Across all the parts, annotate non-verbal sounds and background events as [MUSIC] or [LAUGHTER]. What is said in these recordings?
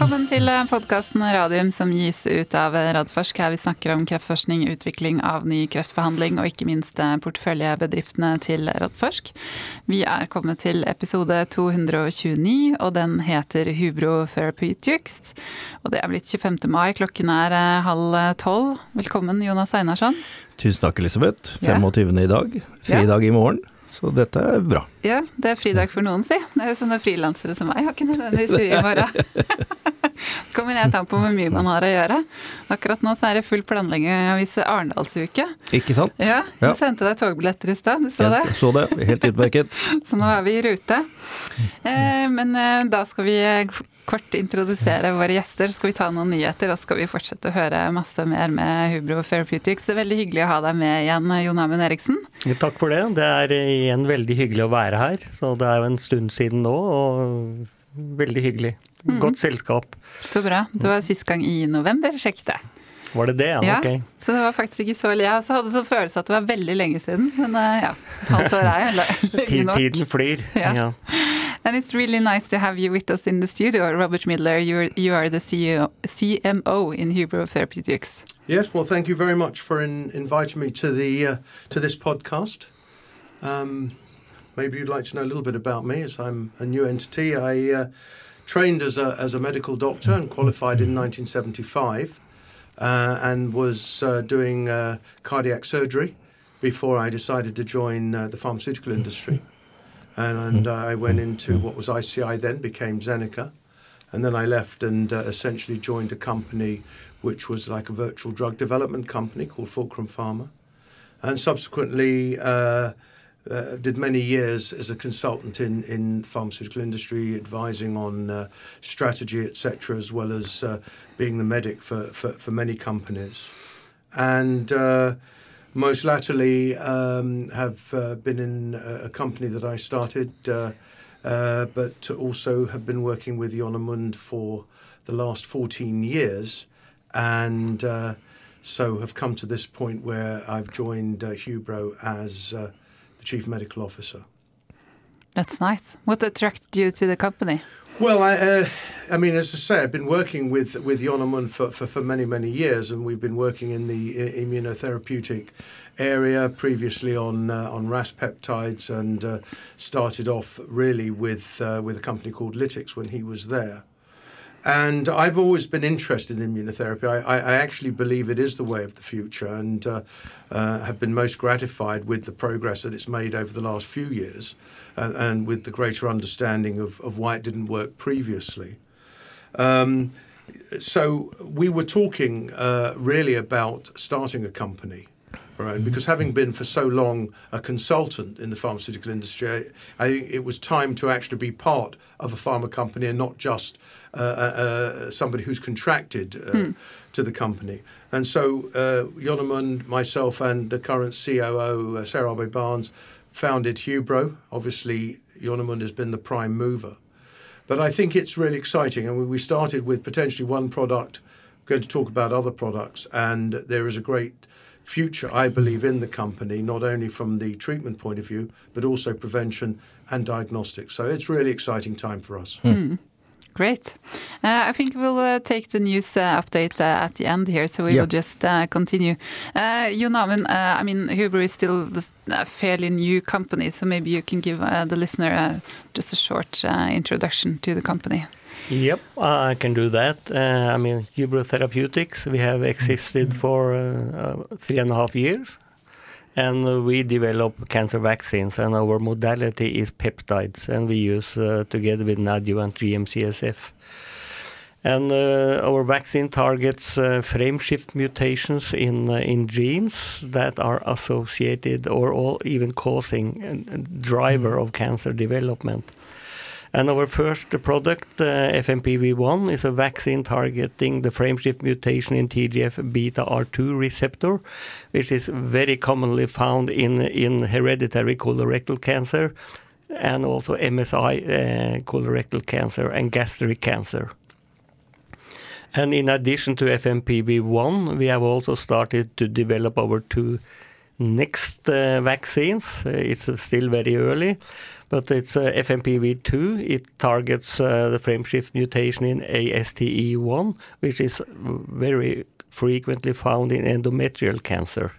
Velkommen til podkasten Radium som gis ut av Radforsk. Her vi snakker om kreftforskning, utvikling av ny kreftbehandling og ikke minst porteføljebedriftene til Radforsk. Vi er kommet til episode 229, og den heter Hubro Therapeutics. Og det er blitt 25. mai, klokken er halv tolv. Velkommen, Jonas Einarsson. Tusen takk, Elisabeth. 25. Ja. i dag. Fridag ja. i morgen. Så dette er bra. Ja, det er fridag for noen, si. Det er jo sånne frilansere som meg har ikke nødvendigvis fri i morgen. [LAUGHS] kommer helt an på hvor mye man har å gjøre. Akkurat nå så er det full planlegging av visse Arendalsuke. Ikke sant? Ja, jeg ja. sendte deg togbilletter i stad, du så helt, det? Så det, helt utmerket. [LAUGHS] så nå er vi i rute. Eh, men eh, da skal vi kort introdusere våre gjester, så skal vi ta noen nyheter, og så skal vi fortsette å høre masse mer med Hubro Therapeutics. Veldig hyggelig å ha deg med igjen, Jon Amund Eriksen. Takk for det. Det er igjen veldig hyggelig å være her. Så det er jo en stund siden nå, og veldig hyggelig. Mm. Godt selskap. Så bra. Det var sist gang i november, sjekk det. Var det det? Ja, ja, ok. Så det var faktisk ikke så Jeg også hadde så følelse at det var veldig lenge siden, men eh, ja. Et halvt år er lenge [LAUGHS] nok. Tiden flyr. Ja. ja. And it's really nice to have you with us in the studio, Robert Midler. You're, you are the CEO, CMO in Hubro Therapeutics. Yes, well, thank you very much for in, inviting me to the uh, to this podcast. Um, maybe you'd like to know a little bit about me, as I'm a new entity. I uh, trained as a as a medical doctor and qualified in 1975, uh, and was uh, doing uh, cardiac surgery before I decided to join uh, the pharmaceutical industry. And, and uh, I went into what was ICI then, became Zeneca, and then I left and uh, essentially joined a company which was like a virtual drug development company called Fulcrum Pharma, and subsequently uh, uh did many years as a consultant in in pharmaceutical industry, advising on uh, strategy, etc., as well as uh, being the medic for, for, for many companies, and most latterly um, have uh, been in a company that I started, uh, uh, but also have been working with Jon Amund for the last 14 years, and uh, so have come to this point where I've joined uh, Hubro as uh, the chief medical officer. That's nice. What attracted you to the company? Well, I, uh, I mean, as I say, I've been working with with Jon Amund for, for, for, many many years, and we've been working in the immunotherapeutic area previously on uh, on RAS peptides, and uh, started off really with uh, with a company called Lytix when he was there. And I've always been interested in immunotherapy. I, I, actually believe it is the way of the future, and uh, uh, have been most gratified with the progress that it's made over the last few years, uh, and with the greater understanding of, of why it didn't work previously. Um, so we were talking uh, really about starting a company right? Mm-hmm. Because having been for so long a consultant in the pharmaceutical industry, I, I think it was time to actually be part of a pharma company and not just uh, uh, uh somebody who's contracted uh, hmm. to the company. And so uh, myself, and the current COO, uh, Sarah Abe Barnes, founded Hubro. Obviously, Jon Amund has been the prime mover. But I think it's really exciting. And we started with potentially one product, going to talk about other products, and there is a great future, I believe, in the company, not only from the treatment point of view, but also prevention and diagnostics. So it's really exciting time for us. Mm. Great. Uh, I think we'll uh, take the news uh, update uh, at the end here, so we yeah. will just uh, continue. Uh, Jon Amund, uh, I mean, Hubro is still a fairly new company, so maybe you can give the listener just a short introduction to the company. Yep, I can do that. Uh, I mean, Hubro Therapeutics, we have existed for uh, three and a half years, and we develop cancer vaccines, and our modality is peptides, and we use uh, together with Nadju GM-CSF. And uh, our vaccine targets uh, frame shift mutations in uh, in genes that are associated or all even causing a driver of cancer development. And our first product, uh, FMPV1, is a vaccine targeting the frameshift mutation in TGF beta R2 receptor, which is very commonly found in, in hereditary colorectal cancer and also MSI uh, colorectal cancer and gastric cancer. And in addition to FMPV1, we have also started to develop our two next uh, vaccines. Uh, it's still very early, but it's uh, FMPV2. It targets the frameshift mutation in ASTE1, which is very frequently found in endometrial cancer.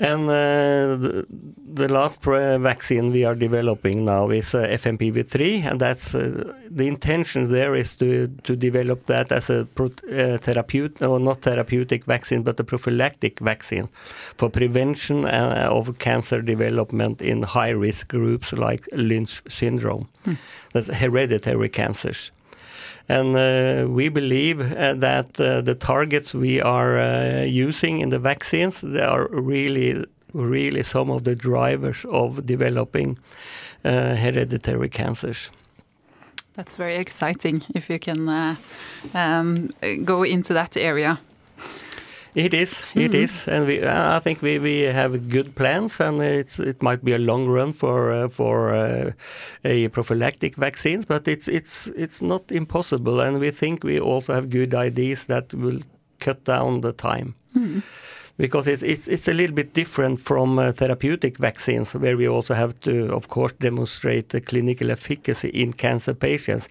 And uh, the, the, last vaccine we are developing now is uh, FMPV3, and that's uh, the intention there is to to develop that as a uh, therapeutic, or not therapeutic vaccine, but a prophylactic vaccine for prevention uh, of cancer development in high risk groups like Lynch syndrome. Hmm. That's hereditary cancers. And uh, we believe uh, that uh, the targets we are using in the vaccines, they are really, really some of the drivers of developing hereditary cancers. That's very exciting if you can um, go into that area. It is, it mm is, and we, I think we, we have good plans, and it's it might be a long run for uh, for uh, a prophylactic vaccines, but it's it's it's not impossible, and we think we also have good ideas that will cut down the time. Mm because it's it's it's a little bit different from uh, therapeutic vaccines, where we also have to, of course, demonstrate the clinical efficacy in cancer patients.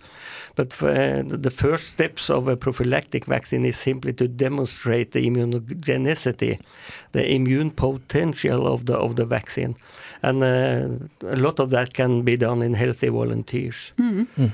But uh, the first steps of a prophylactic vaccine is simply to demonstrate the immunogenicity, the immune potential of the of the vaccine, and uh, a lot of that can be done in healthy volunteers. Mm. Mm.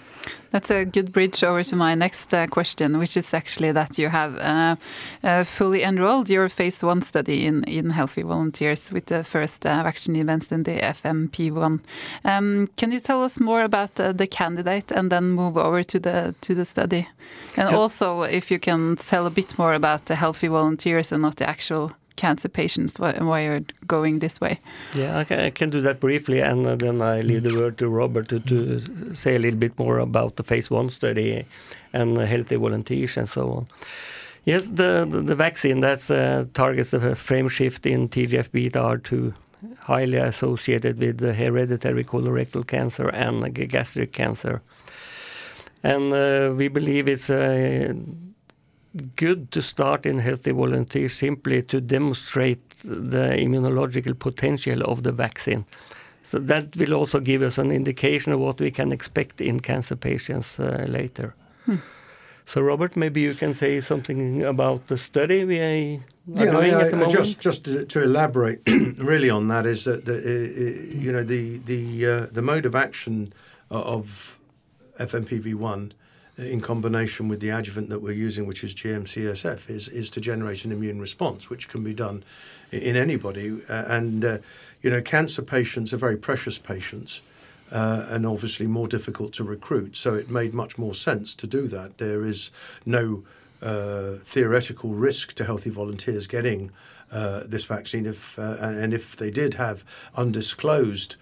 That's a good bridge over to my next uh, question, which is actually that you have uh, uh, fully enrolled your phase one study in, in healthy volunteers with the first uh, vaccine events in the FMP1. Um, can you tell us more about uh, the candidate and then move over to the to the study? And also, if you can tell a bit more about the healthy volunteers and not the actual cancer patients why, you're going this way. Yeah, I can, I can do that briefly, and uh, then I leave the word to Robert to, to say a little bit more about the phase one study and healthy volunteers and so on. Yes, the the, the vaccine that uh, targets the frame shift in TGF beta R2 highly associated with hereditary colorectal cancer and gastric cancer. And uh, we believe it's uh, good to start in healthy volunteers simply to demonstrate the immunological potential of the vaccine. So that will also give us an indication of what we can expect in cancer patients uh, later. Hmm. So, Robert, maybe you can say something about the study we are yeah, doing I, at the moment. Just, just to, to elaborate [CLEARS THROAT] really on that is that the, uh, you know the the uh, the mode of action of FMPV one in combination with the adjuvant that we're using, which is GM-CSF, is, is to generate an immune response, which can be done in anybody. Uh, and, uh, you know, cancer patients are very precious patients. Uh, and obviously more difficult to recruit. So it made much more sense to do that. There is no uh, theoretical risk to healthy volunteers getting uh, this vaccine, if uh, and if they did have undisclosed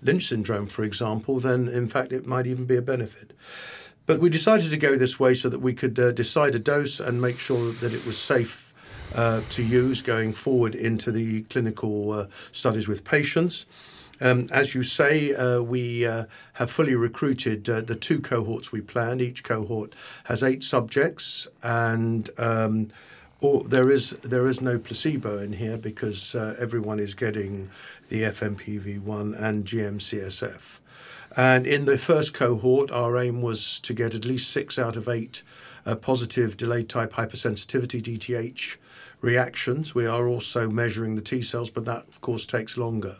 Lynch syndrome, for example, then in fact it might even be a benefit. But we decided to go this way so that we could uh, decide a dose and make sure that it was safe uh, to use going forward into the clinical uh, studies with patients. Um, as you say, uh, we uh, have fully recruited uh, the two cohorts we planned. Each cohort has eight subjects, and um, there is there is no placebo in here because everyone is getting the FMPV1 and GM-CSF. And in the first cohort, our aim was to get at least six out of eight uh, positive delayed type hypersensitivity DTH reactions. We are also measuring the T cells, but that, of course, takes longer.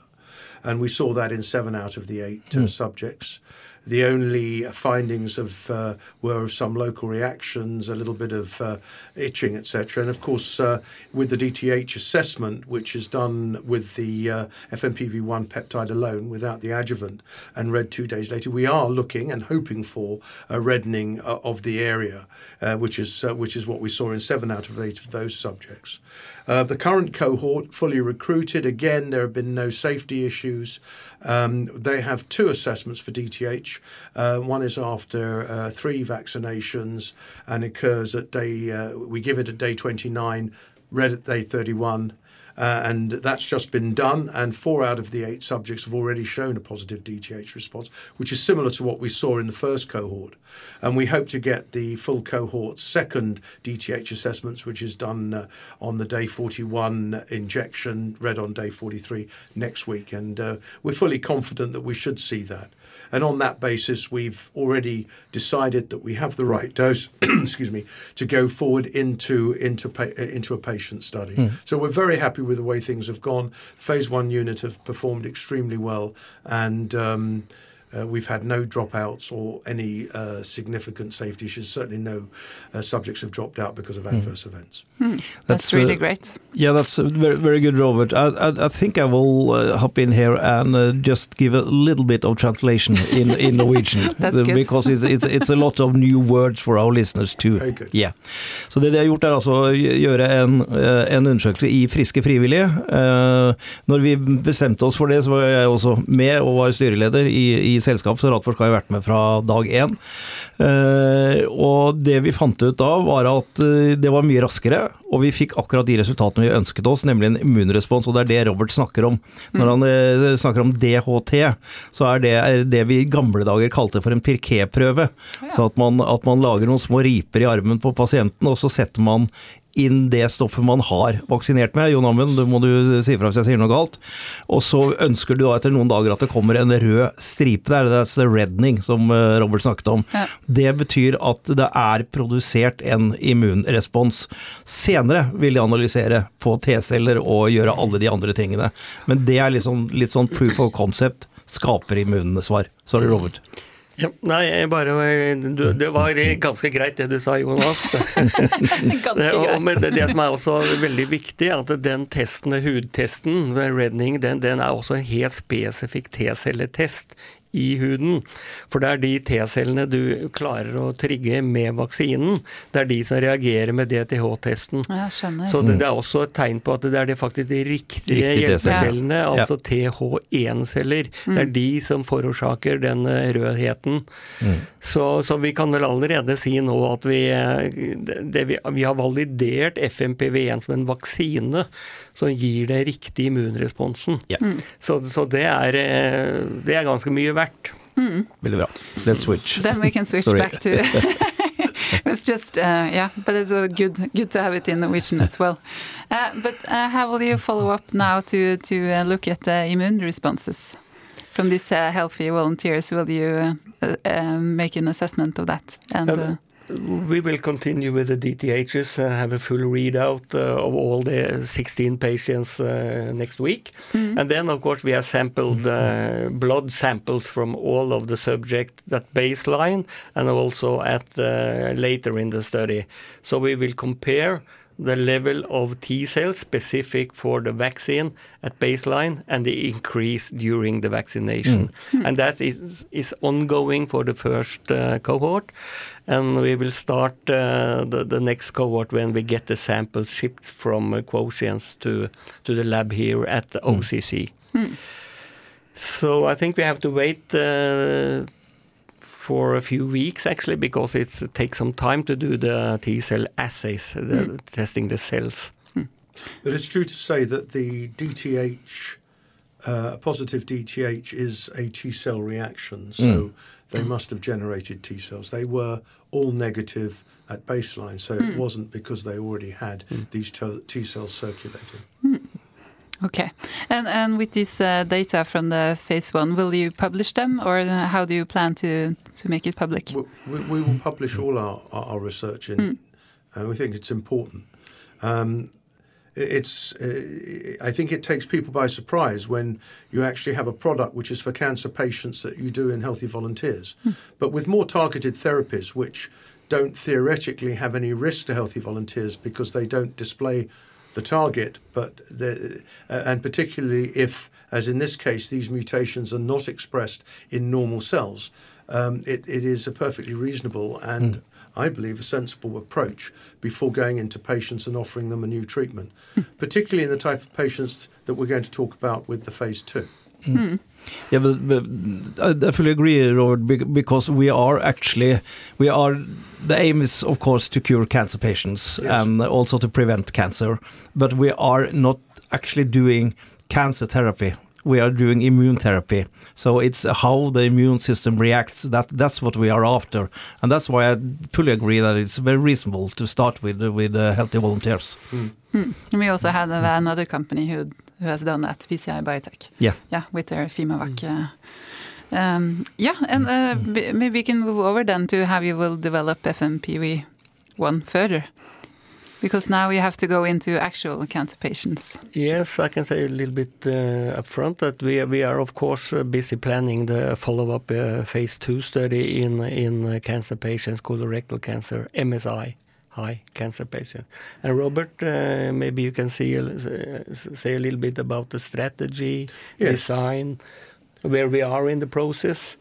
And we saw that in seven out of the eight uh, mm. subjects. The only findings of uh, were of some local reactions, a little bit of uh, itching, etc. And of course, uh, with the DTH assessment, which is done with the uh, FMPV1 peptide alone, without the adjuvant, and read two days later, we are looking and hoping for a reddening uh, of the area, uh, which is which is what we saw in seven out of eight of those subjects. Uh, the current cohort fully recruited. Again, there have been no safety issues. Um, they have two assessments for DTH. Uh, one is after uh, three vaccinations and occurs at day, uh, we give it at day 29, read at day 31 Uh, and that's just been done, and four out of the eight subjects have already shown a positive DTH response, which is similar to what we saw in the first cohort. And we hope to get the full cohort's second DTH assessments, which is done uh, on the day 41 injection, read on day 43 next week. And uh, we're fully confident that we should see that. And on that basis, we've already decided that we have the right dose, [CLEARS THROAT] excuse me, to go forward into into pa- into a patient study. Mm. So we're very happy with the way things have gone. Phase one unit have performed extremely well, and. Um, uh, we've had no dropouts or any uh, significant safety issues. Certainly, no uh, subjects have dropped out because of hmm. adverse mm. events. Mm. That's, that's, really uh, great. Yeah, that's very, very good, Robert. I, I, I think I will uh, hop in here and uh, just give a little bit of translation in, in [LAUGHS] Norwegian. that's good. Because it's, it's, it's, a lot of new words for our listeners too. Very good. Yeah. Så det de har gjort, er altså å gjøre en, en undersøkelse i friske frivillige. Når vi bestemte oss for det, så var jeg også med og var styreleder i, i selskap, så Radforsk har jeg vært med fra dag én. Eh, og det vi fant ut da, var at eh, det var mye raskere, og vi fikk akkurat de resultatene vi ønsket oss, nemlig en immunrespons, og det er det Robert snakker om. Når han eh, snakker om DHT, så er det det vi i gamle dager kalte for en Pirquet-prøve. Så at man, at man lager noen små riper i armen på pasienten, og så setter man inn det stoffet man har vaksinert med. Jon Amund, du må du si ifra hvis jeg sier noe galt. Og så ønsker du da etter noen dager at det kommer en rød stripe der. That's the redning, som eh, Robert snakket om. Ja. Det betyr at det er produsert en immunrespons. Senere vil de analysere på T-celler og gjøre alle de andre tingene. Men det er liksom, litt sånn proof of concept. Skaper immunsvar. Sorry, Robert. Ja, nei, bare du, Det var ganske greit det du sa, Jonas. [LAUGHS] det, og, Men det, det, som er også veldig viktig, er at den testen, hudtesten, redning, den, den er også en helt spesifikk T-celletest i huden. For det er de T-cellene du klarer å trigge med vaksinen, det er de som reagerer med DTH-testen. Så det, det, er også et tegn på at det er det faktisk de riktige Riktig hjelpecellene, ja. altså TH1-celler. Mm. Det er de som forårsaker den eh, rødheten. Mm. Så, så, vi kan vel allerede si nå at vi, eh, det, vi, vi har validert FMPV1 som en vaksine som gir den riktige immunresponsen. Ja. Mm. Så, så det, er, eh, det, er, ganske mye verdt. Mm. Veldig bra. Let's switch. Then we can switch back to [LAUGHS] It's just uh, yeah, but it's good good to have it in Norwegian as well. Uh, but uh, how will you follow up now to to uh, look at the immune responses from these uh, healthy volunteers? Will you uh, make an assessment of that? And we will continue with the DTHs, uh, have a full readout uh, of all the 16 patients uh, next week. Mm. And then, of course, we have sampled uh, blood samples from all of the subjects at baseline and also at uh, later in the study. So we will compare the level of T cells specific for the vaccine at baseline and the increase during the vaccination. Mm. And that is, is ongoing for the first uh, cohort. And we will start uh, the, the next cohort when we get the samples shipped from uh, Quotients to, to the lab here at the OCC. Mm. So I think we have to wait uh, for a few weeks actually because it takes some time to do the T cell assays, the, mm. testing the cells. Mm. But it's true to say that the DTH, uh, a positive DTH, is a T cell reaction. So mm. they must have generated T cells. They were all negative at baseline, so it hmm. wasn't because they already had hmm. these T cells circulating. Hmm. Okay. And and with this uh, data from the phase one, will you publish them, or how do you plan to to make it public? We, we will publish all our our research, in, mm. and we think it's important. Um, it's uh, I think it takes people by surprise when you actually have a product which is for cancer patients that you do in healthy volunteers, mm. but with more targeted therapies which don't theoretically have any risk to healthy volunteers because they don't display the target, but the, uh, and particularly if, as in this case, these mutations are not expressed in normal cells, um, it, it is a perfectly reasonable and mm. I believe a sensible approach before going into patients and offering them a new treatment, mm. particularly in the type of patients that we're going to talk about with the phase two. Mm. Yeah, but, but I fully agree, Robert, because we are actually we are the aim is of course to cure cancer patients yes. and also to prevent cancer, but we are not actually doing cancer therapy. We are doing immune therapy. So it's how the immune system reacts. That that's what we are after, and that's why I fully agree that it's very reasonable to start with with uh, healthy volunteers. Hmm. We also had uh, another company who who has done that, PCI Biotech. Yeah, yeah, with their fimaVACC. Uh, um, yeah, and uh, maybe we can move over then to how you will develop FMPV one further. Because now we have to go into actual cancer patients. Yes, I can say a little bit uh, upfront that we we are of course uh, busy planning the follow-up uh, phase two study in in uh, cancer patients colorectal cancer MSI high cancer patients. And Robert, uh, maybe you can see say a little bit about the strategy, yes. design, where we are in the process.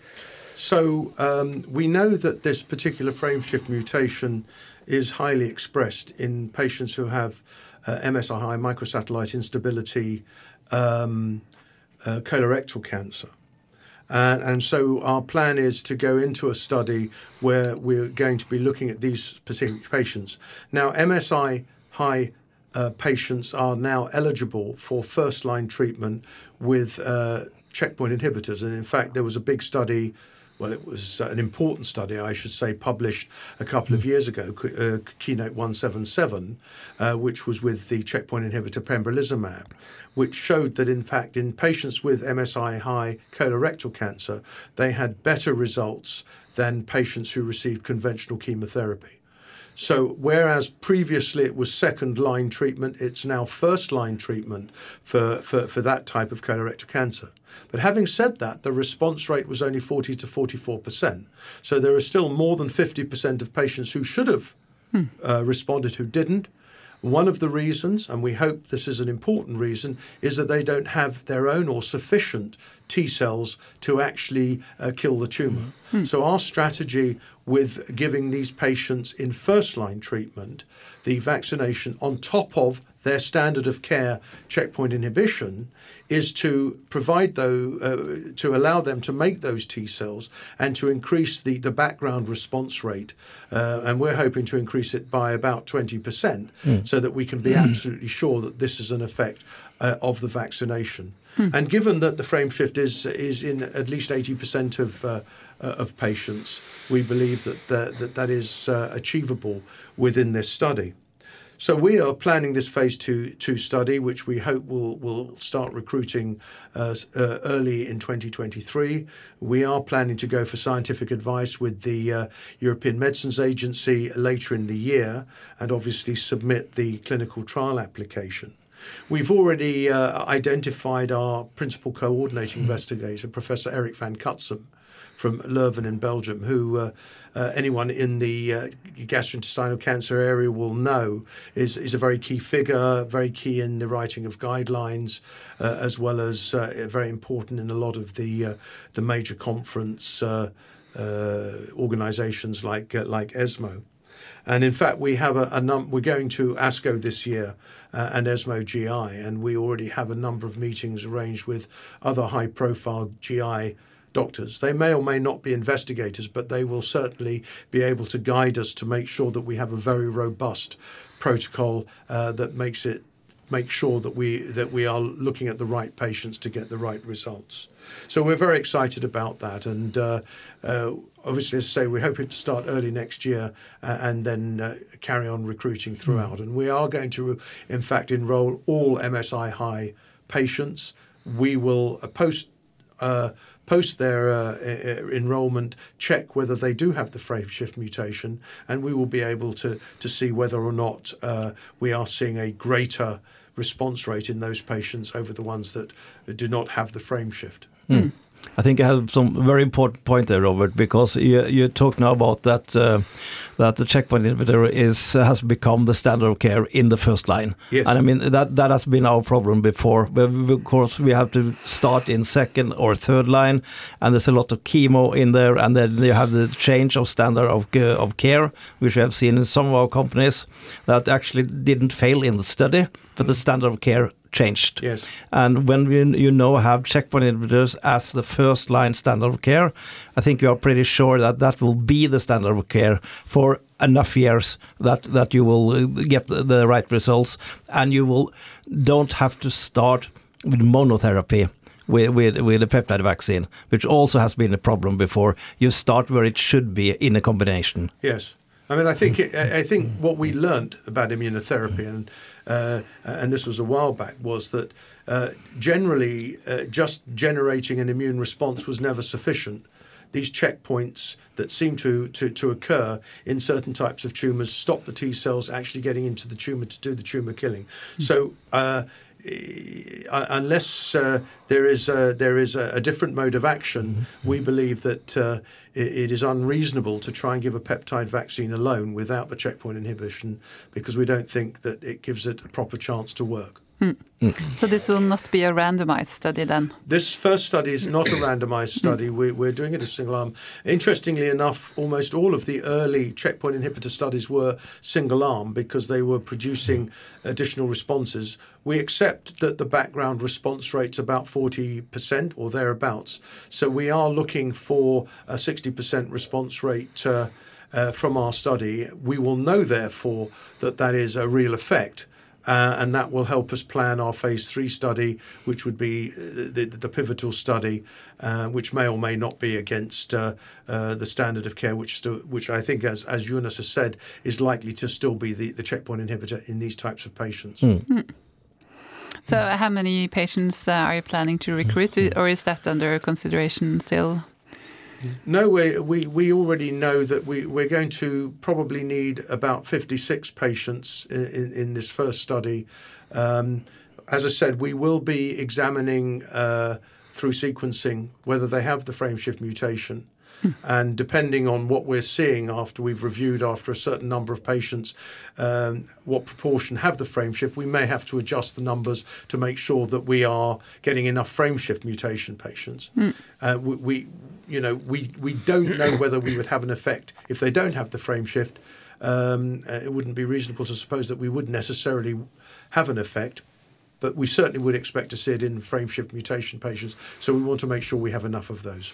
So um, we know that this particular frameshift mutation is highly expressed in patients who have uh, MSI high microsatellite instability um, uh, colorectal cancer. Uh, and so our plan is to go into a study where we're going to be looking at these specific patients. Now, MSI high uh, patients are now eligible for first line treatment with uh, checkpoint inhibitors. And in fact, there was a big study well, it was uh, an important study, I should say, published a couple of years ago, uh, Keynote 177, uh, which was with the checkpoint inhibitor pembrolizumab, which showed that, in fact, in patients with MSI high colorectal cancer, they had better results than patients who received conventional chemotherapy. So, whereas previously it was second line treatment, it's now first line treatment for, for, for that type of colorectal cancer. But having said that, the response rate was only 40 to 44%. So, there are still more than 50% of patients who should have hmm. uh, responded who didn't. One of the reasons, and we hope this is an important reason, is that they don't have their own or sufficient T cells to actually uh, kill the tumor. Mm-hmm. So, our strategy with giving these patients in first line treatment the vaccination on top of their standard of care checkpoint inhibition is to provide though uh, to allow them to make those T cells and to increase the, the background response rate uh, and we're hoping to increase it by about 20% mm. so that we can be absolutely sure that this is an effect uh, of the vaccination mm. and given that the frame shift is is in at least 80% of uh, uh, of patients, we believe that the, that, that is uh, achievable within this study. So we are planning this phase two, two study, which we hope will, will start recruiting uh, uh, early in 2023. We are planning to go for scientific advice with the uh, European Medicines Agency later in the year and obviously submit the clinical trial application. We've already uh, identified our principal coordinating investigator, Professor Eric van Cutsem, from Leuven in Belgium, who uh, uh, anyone in the uh, gastrointestinal cancer area will know is, is a very key figure, very key in the writing of guidelines, uh, as well as uh, very important in a lot of the uh, the major conference organisations like like ESMO. And in fact, we have a, a num- we're going to ASCO this year uh, and ESMO GI, and we already have a number of meetings arranged with other high profile GI doctors. They may or may not be investigators, but they will certainly be able to guide us to make sure that we have a very robust protocol uh, that makes it make sure that we that we are looking at the right patients to get the right results. So we're very excited about that, and uh, uh, obviously, as I say, we're hoping to start early next year uh, and then uh, carry on recruiting throughout. Mm. And we are going to, in fact, enrol all MSI high patients. We will uh, post uh, post their uh, enrollment, check whether they do have the frame shift mutation, and we will be able to, to see whether or not uh, we are seeing a greater response rate in those patients over the ones that do not have the frame shift. Mm. I think I have some very important point there, Robert, because you, you talk now about that uh, that the checkpoint inhibitor is has become the standard of care in the first line. Yes. And I mean that that has been our problem before. But of course, we have to start in second or third line, and there's a lot of chemo in there, and then you have the change of standard of uh, of care, which we have seen in some of our companies that actually didn't fail in the study, but the standard of care changed. Yes. And when we, you now have checkpoint inhibitors as the first line standard of care, I think you are pretty sure that that will be the standard of care for enough years that that you will get the, the right results, and you will don't have to start with monotherapy. With, with, with a peptide vaccine, which also has been a problem before. You start where it should be in a combination. Yes. I mean, I think it, I I think what we learned about immunotherapy, and uh, and this was a while back, was that uh, generally uh, just generating an immune response was never sufficient. These checkpoints that seem to, to, to occur in certain types of tumours stop the T cells actually getting into the tumour to do the tumour killing. So. Uh, unless uh, there is a, there is a, a different mode of action, we believe that uh, it, it is unreasonable to try and give a peptide vaccine alone without the checkpoint inhibition because we don't think that it gives it a proper chance to work. So this will not be a randomized study then? This first study is not a randomized study. We, we're doing it as single arm. Interestingly enough, almost all of the early checkpoint inhibitor studies were single arm because they were producing additional responses. We accept that the background response rate's about 40% or thereabouts. So we are looking for a 60% response rate. Uh, uh, from our study, we will know, therefore, that that is a real effect. Uh, and that will help us plan our phase three study, which would be uh, the, the pivotal study, uh, which may or may not be against uh, uh, the standard of care, which still, which I think, as as Jonas has said, is likely to still be the, the checkpoint inhibitor in these types of patients. So how many patients uh, are you planning to recruit, or is that under consideration still? No, we, we, we already know that we, we're going to probably need about 56 patients in, in, in this first study. Um, as I said, we will be examining uh, through sequencing whether they have the frameshift mutation. And depending on what we're seeing after we've reviewed after a certain number of patients, um, what proportion have the frameshift, we may have to adjust the numbers to make sure that we are getting enough frameshift mutation patients. Uh, we, we, you know, we, we don't know [CLEARS THROAT] whether we would have an effect if they don't have the frameshift. Um, uh, it wouldn't be reasonable to suppose that we would necessarily have an effect, but we certainly would expect to see it in frame shift mutation patients. So we want to make sure we have enough of those.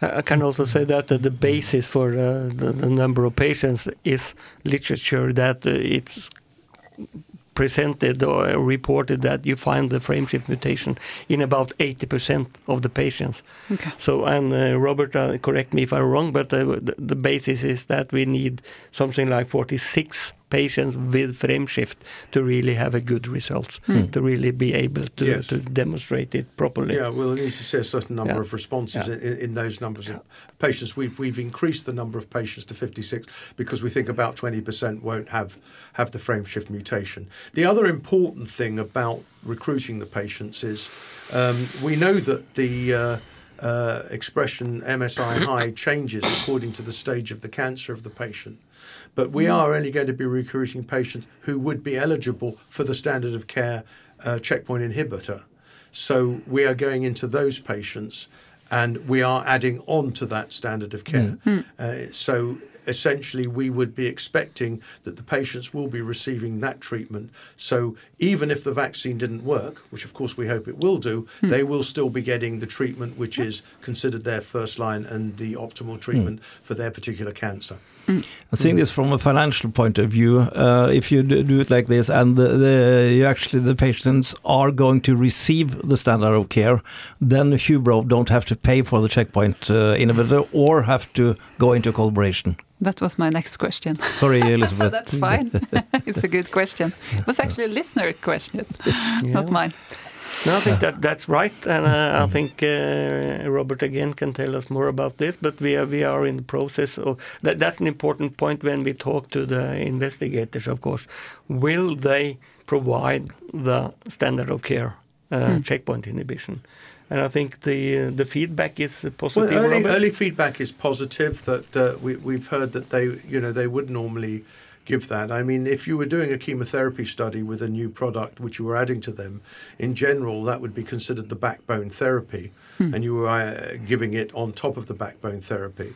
I I can also say that uh, the basis for uh, the, the number of patients is literature that uh, it's presented or reported that you find the frameshift mutation in about 80% of the patients. Okay. So, and uh, Robert, uh, correct me if I'm wrong, but uh, the, the basis is that we need something like 46 patients with frameshift to really have a good result, to really be able to, Yes. to demonstrate it properly. Yeah, we'll need to see a certain number Yeah. of responses Yeah. in, in those numbers of patients. We've, we've increased the number of patients to 56 because we think about 20% won't have, have the frameshift mutation. The other important thing about recruiting the patients is um, we know that the uh, uh, expression MSI high [COUGHS] changes according to the stage of the cancer of the patient. But we mm. are only going to be recruiting patients who would be eligible for the standard of care uh, checkpoint inhibitor. So we are going into those patients and we are adding on to that standard of care. Mm. Mm. Uh, so essentially, we would be expecting that the patients will be receiving that treatment. So even if the vaccine didn't work, which of course we hope it will do, they will still be getting the treatment which is considered their first line and the optimal treatment for their particular cancer. I think this from a financial point of view. Uh, if you do do it like this, and the, the you actually the patients are going to receive the standard of care, then Hubro don't have to pay for the checkpoint uh, inhibitor or have to go into collaboration. That was my next question. Sorry, Elizabeth. [LAUGHS] That's fine. [LAUGHS] [LAUGHS] it's a good question. It was actually a listener question, not mine. No, I think that that's right, and uh, I think uh, Robert again can tell us more about this. But we are we are in the process of that. That's an important point when we talk to the investigators. Of course, will they provide the standard of care uh, checkpoint inhibition? And I think the uh, the feedback is positive. Well, early, early feedback is positive. That uh, we, we've heard that they, you know, they would normally give that. I mean, if you were doing a chemotherapy study with a new product which you were adding to them, in general, that would be considered the backbone therapy, and you were uh, giving it on top of the backbone therapy.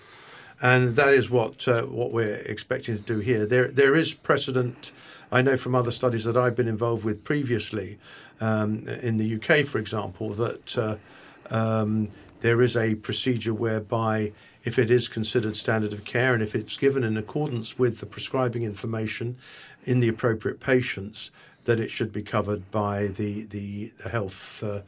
And that is what uh, what we're expecting to do here. There there is precedent I know from other studies that I've been involved with previously um, in the UK, for example, that uh, um, there is a procedure whereby if it is considered standard of care and if it's given in accordance with the prescribing information in the appropriate patients, that it should be covered by the the, the health uh,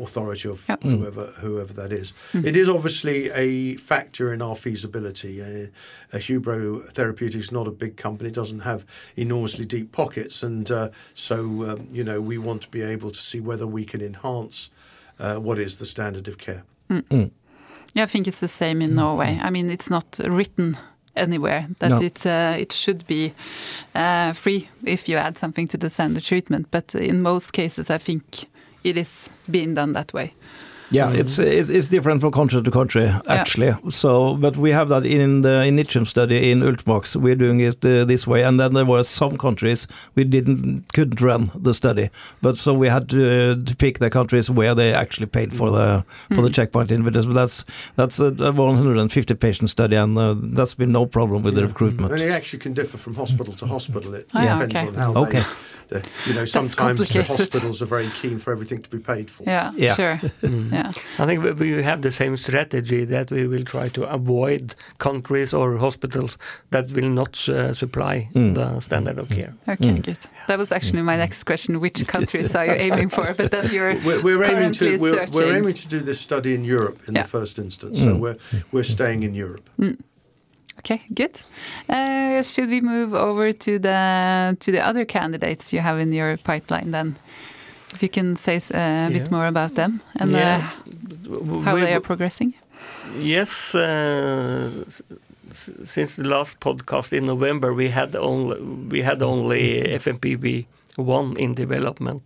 authority of Yep. whoever whoever that is. It is obviously a factor in our feasibility. Uh, uh, Hubro Therapeutics is not a big company; doesn't have enormously deep pockets, and uh, so um, you know we want to be able to see whether we can enhance uh, what is the standard of care. Yeah, I think it's the same in Norway. I mean, it's not written anywhere that No. it uh, it should be uh, free if you add something to the standard treatment. But in most cases, I think it is being done that way. Yeah, it's, it's it's different from country to country actually. So, but we have that in the Initium study in Ultimovacs. We're doing it uh, this way, and then there were some countries we didn't couldn't run the study, but so we had to, uh, to pick the countries where they actually paid for the for the checkpoint inhibitors. But that's that's a, a 150 patient study, and uh, that's been no problem with the recruitment. And it actually can differ from hospital to hospital. It yeah, depends okay. on how Okay. they. The, you know, sometimes the hospitals are very keen for everything to be paid for. Yeah, Yeah. sure. [LAUGHS] Mm-hmm. Yeah. I think we- we have the same strategy that we will try to avoid countries or hospitals that will not uh, supply mm. the standard of care. Mm. Okay, mm. good. That was actually my next question. Which [LAUGHS] countries are you aiming for? But then you're We're, we're aiming currently to we're, we're aiming to do this study in Europe in Yeah. the first instance. So we're we're staying in Europe. Okay, good. Uh, should we move over to the to the other candidates you have in your pipeline then? If you can say uh, a bit more about them and Yeah. uh, how We- they are progressing. Yes, uh, since the last podcast in November, we had only we had only FMPV one in development.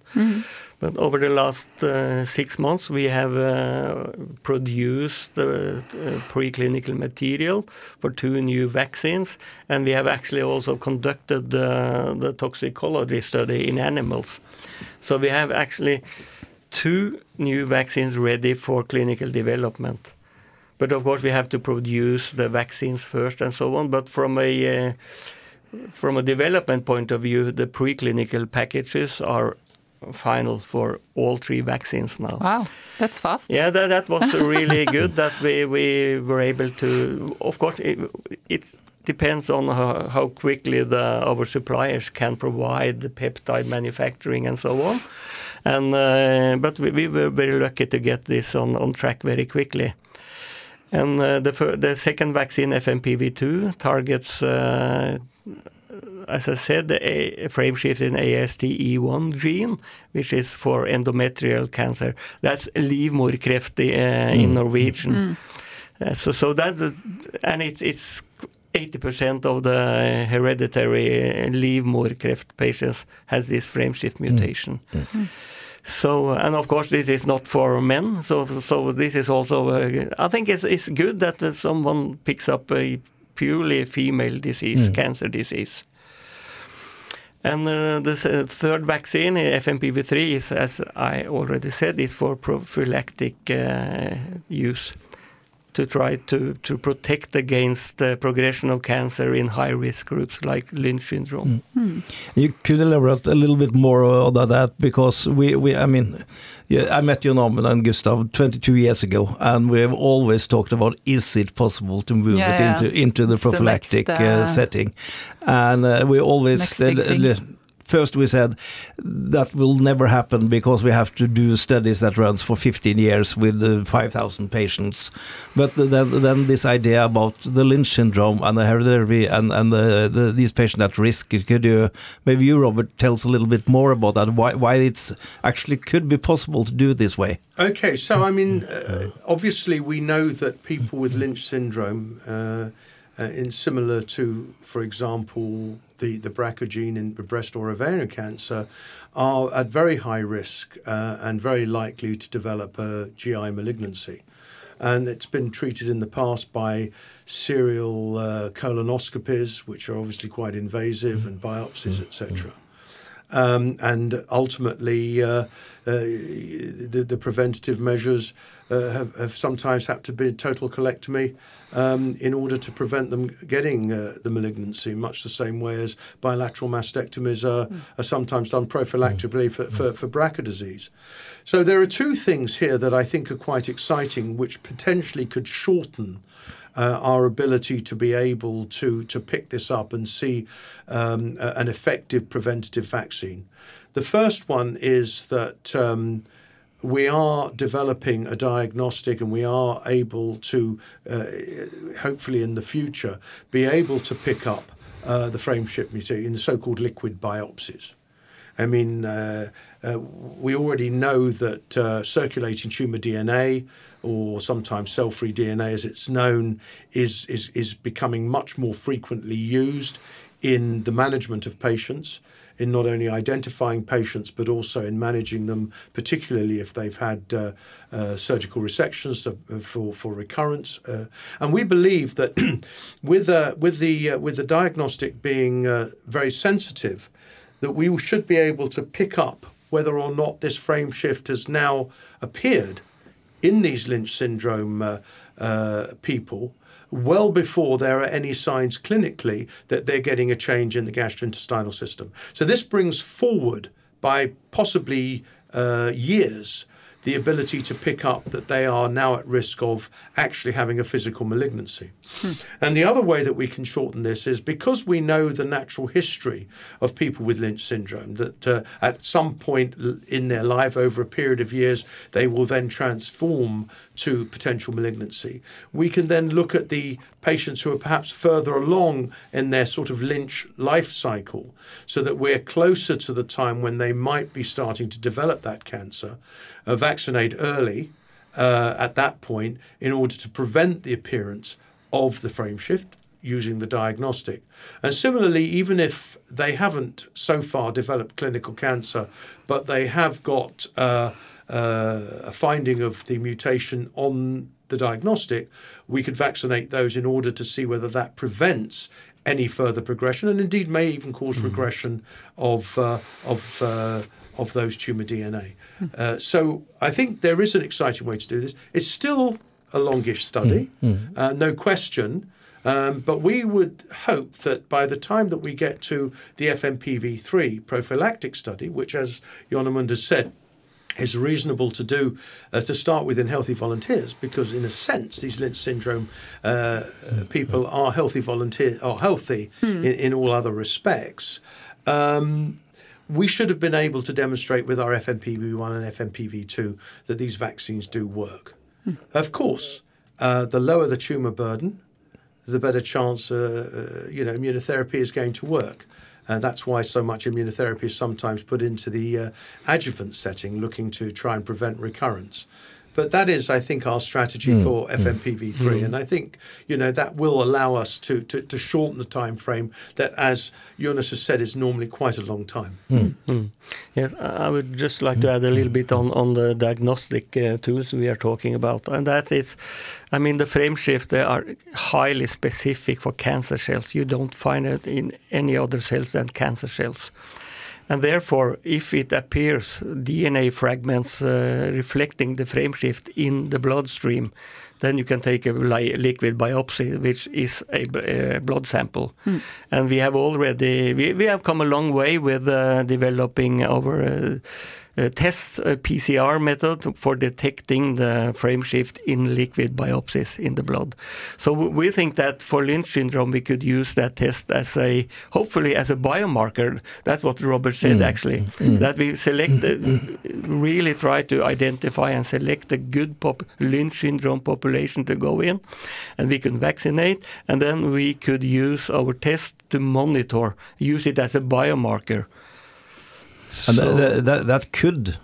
But over the last uh, six months, we have uh, produced uh, preclinical material for two new vaccines, and we have actually also conducted the toxicology study in animals. So we have actually two new vaccines ready for clinical development. But of course, we have to produce the vaccines first and so on. But from a uh, from a development point of view, the preclinical packages are final for all three vaccines now. Wow, that's fast. Yeah, that, that was [LAUGHS] really good that we, we were able to. Of course, it, it depends on how, how quickly the our suppliers can provide the peptide manufacturing and so on. And uh, but we, we were very lucky to get this on, on track very quickly. And uh, the the second vaccine, FMPV2, targets. Uh, as I said, the a frame shift in ASTE1 gene, which is for endometrial cancer. That's livmorkreft uh, in Norwegian. Uh, so, so that, and it's it's 80% of the hereditary livmorkreft patients has this frame shift mutation. So, and of course, this is not for men. So, so this is also. Uh, I think it's it's good that uh, someone picks up a purely female disease, cancer disease. And uh, the third vaccine, uh, FMPV3, is, as I already said, is for prophylactic uh, use to try to, to protect against the progression of cancer in high risk groups like Lynch syndrome. You could elaborate a little bit more on that because we, we I mean, yeah, I met you, Amund and Gustav 22 years ago, and we have always talked about is it possible to move Yeah, it yeah. into into the It's the prophylactic next, uh, uh, setting, and uh, we always next big thing. First, we said that will never happen because we have to do studies that runs for 15 years with uh, 5,000 patients. But then, then this idea about the Lynch syndrome and the hereditary and, and the, the, these patients at risk, could you, maybe you, Robert, tell us a little bit more about that, why, why it's actually could be possible to do it this way? Okay, so I mean, uh, obviously we know that people with Lynch syndrome, uh, uh, in similar to, for example, the the BRCA gene in breast or ovarian cancer, are at very high risk uh, and very likely to develop a GI malignancy. And it's been treated in the past by serial uh, colonoscopies, which are obviously quite invasive, and biopsies, etc. um, and ultimately uh, uh, the, the, preventative measures uh, have, have, sometimes had to be total colectomy um, in order to prevent them getting uh, the malignancy, much the same way as bilateral mastectomies are, mm. are sometimes done prophylactically for, for, for BRCA disease. So there are two things here that I think are quite exciting, which potentially could shorten uh, our ability to be able to to pick this up and see um, an effective preventative vaccine. The first one is that um, we are developing a diagnostic and we are able to, uh, hopefully in the future, be able to pick up uh, the frameshift mutation in the so-called liquid biopsies. I mean, uh, uh we already know that uh, circulating tumor DNA, or sometimes cell-free DNA, as it's known, is, is is becoming much more frequently used in the management of patients in not only identifying patients but also in managing them, particularly if they've had uh, uh, surgical resections for for recurrence. Uh, and we believe that [CLEARS THROAT] with uh, with the uh, with the diagnostic being uh, very sensitive, that we should be able to pick up whether or not this frame shift has now appeared in these Lynch syndrome people well before there are any signs clinically that they're getting a change in the gastrointestinal system. So this brings forward by possibly uh, years the ability to pick up that they are now at risk of actually having a physical malignancy. Hmm. And the other way that we can shorten this is because we know the natural history of people with Lynch syndrome, that uh, at some point in their life, over a period of years, they will then transform to potential malignancy. We can then look at the patients who are perhaps further along in their sort of Lynch life cycle so that we're closer to the time when they might be starting to develop that cancer, uh, vaccinate early uh, at that point in order to prevent the appearance of the frame shift using the diagnostic. And similarly, even if they haven't so far developed clinical cancer, but they have got uh, a finding of the mutation on the diagnostic, we could vaccinate those in order to see whether that prevents any further progression, and indeed may even cause mm. regression of uh, of uh, of those tumor DNA. Mm. Uh, so I think there is an exciting way to do this. It's still a longish study, mm. no question. Um, but we would hope that by the time that we get to the FMPV3 prophylactic study, which, as Jon Amund has said, is reasonable to do uh, to start with in healthy volunteers because in a sense these Lynch syndrome uh, people are healthy volunteers are healthy hmm. in, in, all other respects um, we should have been able to demonstrate with our FMPV1 and FMPV2 that these vaccines do work. Hmm. Of course, uh, the lower the tumor burden, the better chance uh, uh, you know immunotherapy is going to work. And that's why so much immunotherapy is sometimes put into the uh, adjuvant setting, looking to try and prevent recurrence. But that is, I think, our strategy mm, for FMPV3, mm. and I think you know that will allow us to, to, to shorten the time frame that, as Jonas has said, is normally quite a long time. Mm. Yes, I would just like to add a little bit on on the diagnostic uh, tools we are talking about, and that is, I mean, the frame shift they are highly specific for cancer cells. You don't find it in any other cells than cancer cells. And therefore, if it appears DNA fragments uh, reflecting the frameshift in the bloodstream, then you can take a liquid biopsy, which is a, a blood sample. Mm. And we have already we, we have come a long way with uh, developing our uh, uh, test a PCR method for detecting the frame shift in liquid biopsies in the blood. So we think that for Lynch syndrome we could use that test as a hopefully as a biomarker. That's what Robert said mm. actually. Mm. That we select really try to identify and select a good pop Lynch syndrome population to go in, and we can vaccinate, and then we could use our test to monitor, use it as a biomarker. And so, that, that, that could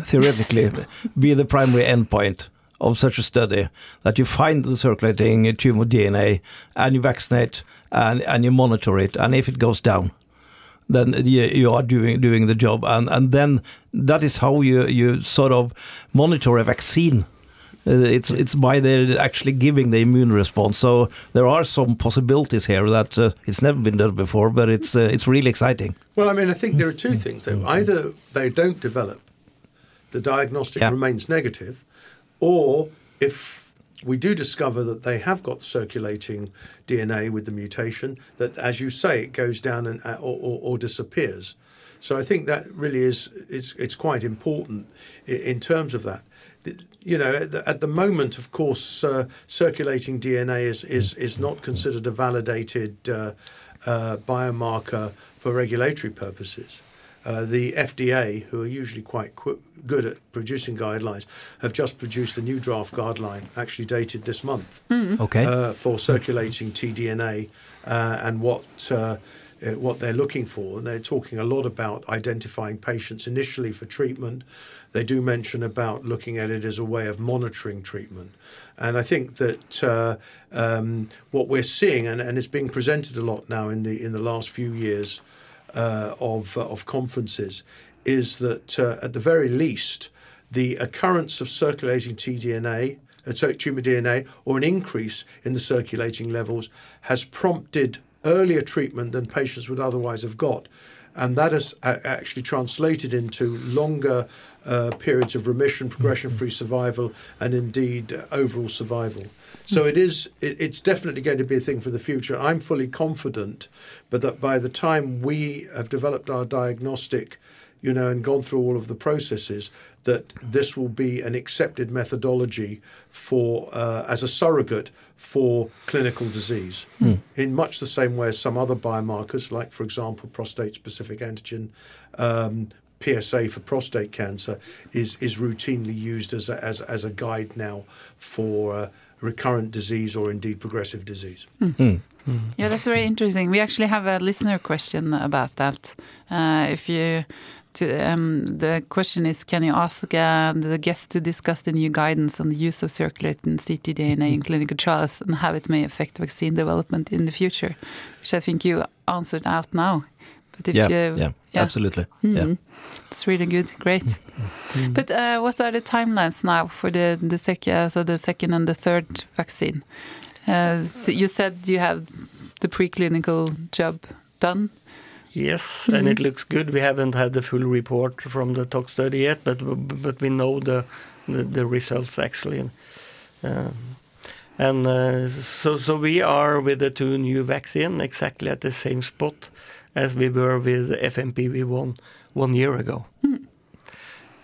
theoretically be the primary endpoint of such a study that you find the circulating tumor DNA and you vaccinate and, and you monitor it, and if it goes down, then you, you are doing doing the job, and and then that is how you you sort of monitor a vaccine it's it's by they're actually giving the immune response. So there are some possibilities here that uh, it's never been done before, but it's uh, it's really exciting. Well, I mean, I think there are two things though. Either they don't develop, the diagnostic Yeah. remains negative, or if we do discover that they have got circulating DNA with the mutation, that as you say, it goes down and uh, or, or, or disappears. So I think that really is it's it's quite important in, in terms of that. The- You know, at the, at the moment, of course, uh, circulating DNA is, is is not considered a validated uh, uh, biomarker for regulatory purposes. Uh, the FDA, who are usually quite qu- good at producing guidelines, have just produced a new draft guideline, actually dated this month, Okay. uh, for circulating tDNA uh, and what uh, what they're looking for. And they're talking a lot about identifying patients initially for treatment. They do mention about looking at it as a way of monitoring treatment. And I think that uh, um, what we're seeing, and, and it's being presented a lot now in the in the last few years uh, of uh, of conferences, is that uh, at the very least, the occurrence of circulating tDNA, uh, tumor DNA, or an increase in the circulating levels has prompted earlier treatment than patients would otherwise have got. And that has actually translated into longer uh, periods of remission, progression free survival, and indeed uh, overall survival. So it is. It, it's definitely going to be a thing for the future. I'm fully confident, but that by the time we have developed our diagnostic, you know, and gone through all of the processes, that this will be an accepted methodology for uh, as a surrogate for clinical disease, in much the same way as some other biomarkers, like for example, prostate-specific antigen. Um, PSA for prostate cancer is is routinely used as a, as, as a guide now for uh, recurrent disease or indeed progressive disease. Yeah, that's very interesting. We actually have a listener question about that. Uh, if you, to, um, the question is, can you ask uh, the guest to discuss the new guidance on the use of circulating ctDNA in [LAUGHS] clinical trials and how it may affect vaccine development in the future? Which I think you answered out now. But if yeah, you, yeah, absolutely. Yeah. Mhm. It's really good, great. [LAUGHS] But uh, what are the timelines now for the the second, so the second and the third vaccine? Uh, so you said you have the preclinical job done. Yes, and it looks good. We haven't had the full report from the tox study yet, but but we know the the, the results actually. Um, and uh, so so we are with the two new vaccine exactly at the same spot as we were with FMPV one one year ago.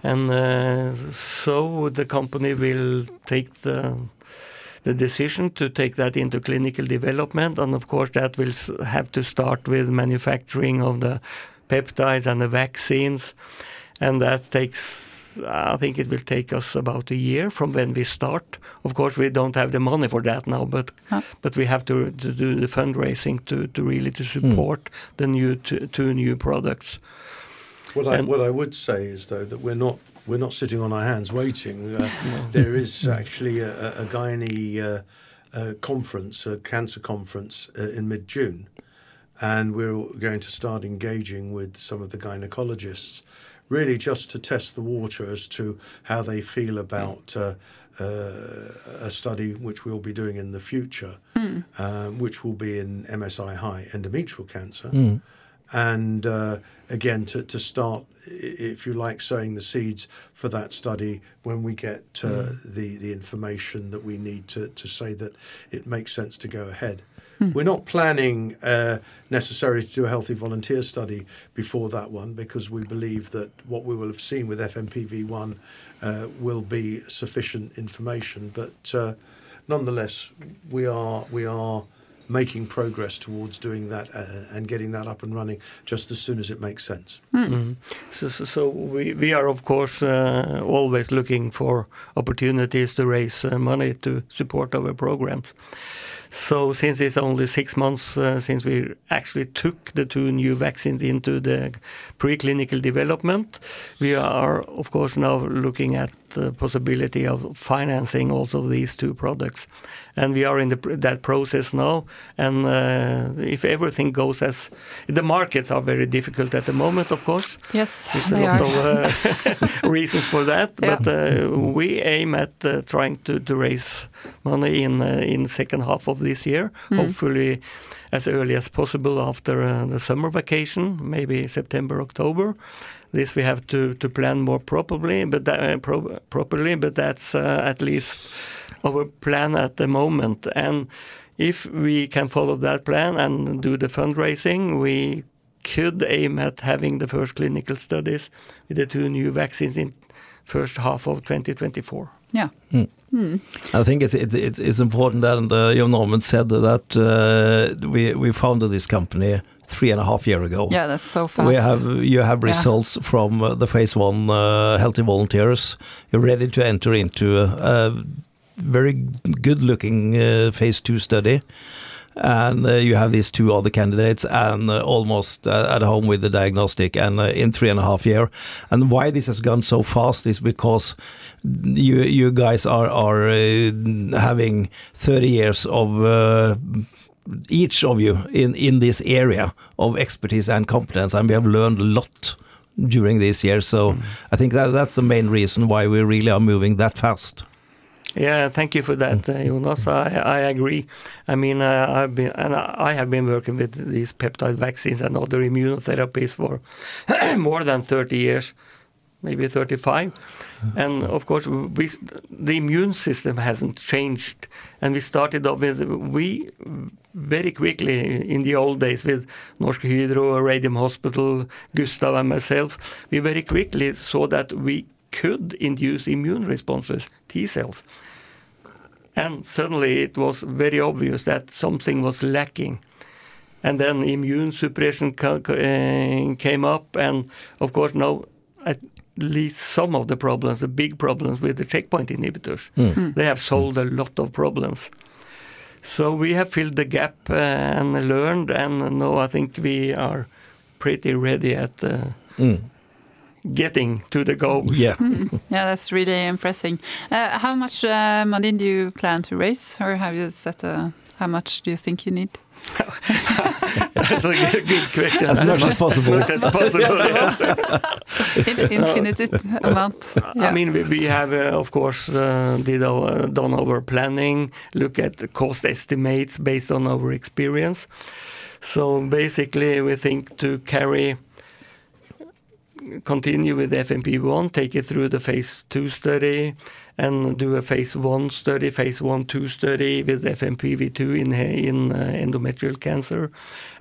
And uh, so the company will take the the decision to take that into clinical development, and of course that will have to start with manufacturing of the peptides and the vaccines, and that takes. I think it will take us about a year from when we start. Of course, we don't have the money for that now, but Huh. but we have to, to do the fundraising to, to really to hmm. support the new two, two new products. What I what I would say is though that we're not we're not sitting on our hands waiting. Uh, [LAUGHS] there is [LAUGHS] actually a, a, gynae uh, uh, conference, a cancer conference uh, in mid June, and we're going to start engaging with some of the gynecologists, really just to test the water as to how they feel about. Uh, uh, a study which we'll be doing in the future, um, which will be in MSI high endometrial cancer and uh, again to, to start if you like sowing the seeds for that study when we get uh, the the information that we need to, to say that it makes sense to go ahead. We're not planning uh, necessarily to do a healthy volunteer study before that one because we believe that what we will have seen with FMPV1 uh, will be sufficient information. But uh, nonetheless, we are we are making progress towards doing that uh, and getting that up and running just as soon as it makes sense. So, so, so we, we are of course uh, always looking for opportunities to raise uh, money to support our programs. So since it's only six months uh, since we actually took the two new vaccines into the preclinical development, we are of course now looking at the possibility of financing also these two products, and we are in the, that process now. And uh, if everything goes as the markets are very difficult at the moment, of course. Yes, There's a lot are. of uh, [LAUGHS] reasons for that, Yeah. but uh, we aim at uh, trying to, to raise money in uh, in second half of this year, hopefully as early as possible after uh, the summer vacation, maybe September, October. This we have to, to plan more properly, but that, uh, pro- properly, but that's uh, at least our plan at the moment. And if we can follow that plan and do the fundraising, we could aim at having the first clinical studies with the two new vaccines in first half of 2024. Yeah. I think it's it, it's, it's important that uh, Jon Amund said that uh, we we founded this company three and a half year ago. Yeah, that's so fast. We have you have Yeah. results from uh, the phase one uh, healthy volunteers. You're ready to enter into a, a very good looking uh, phase two study. And uh, you have these two other candidates, and uh, almost uh, at home with the diagnostic, and uh, in three and a half year. And why this has gone so fast is because you you guys are are uh, having 30 years of uh, each of you in, in this area of expertise and competence, and we have learned a lot during these years. So I think that that's the main reason why we really are moving that fast. Yeah, thank you for that, uh, Jonas. I, I agree. I mean, uh, I've been and I I have been working with these peptide vaccines and other immunotherapies for [CLEARS THROAT] more than 30 years, maybe 35. And of course, we the immune system hasn't changed. And we started off with we very quickly in the old days with Norsk Hydro, Radium Hospital, Gustav, and myself. We very quickly saw that we could induce immune responses, T cells. And suddenly it was very obvious that something was lacking. And then immune suppression ca- ca- uh, came up, and of course, now at least some of the problems, the big problems with the checkpoint inhibitors, they have solved a lot of problems. So we have filled the gap uh, and learned, and now I think we are pretty ready at uh, Mm. Getting to the goal. [LAUGHS] Yeah. Yeah, that's really impressive. Uh, how much uh, money do you plan to raise, or have you set a? How much do you think you need? [LAUGHS] [LAUGHS] That's a good, good question. As much as possible. As much as possible. yes. In- Infinite amount. I mean, we, we have, uh, of course, uh, did our, done our planning, look at the cost estimates based on our experience. So basically, we think to carry, continue with FMP1, take it through the phase two study, and do a phase one study, phase one two study with FMPV2 in in uh, endometrial cancer,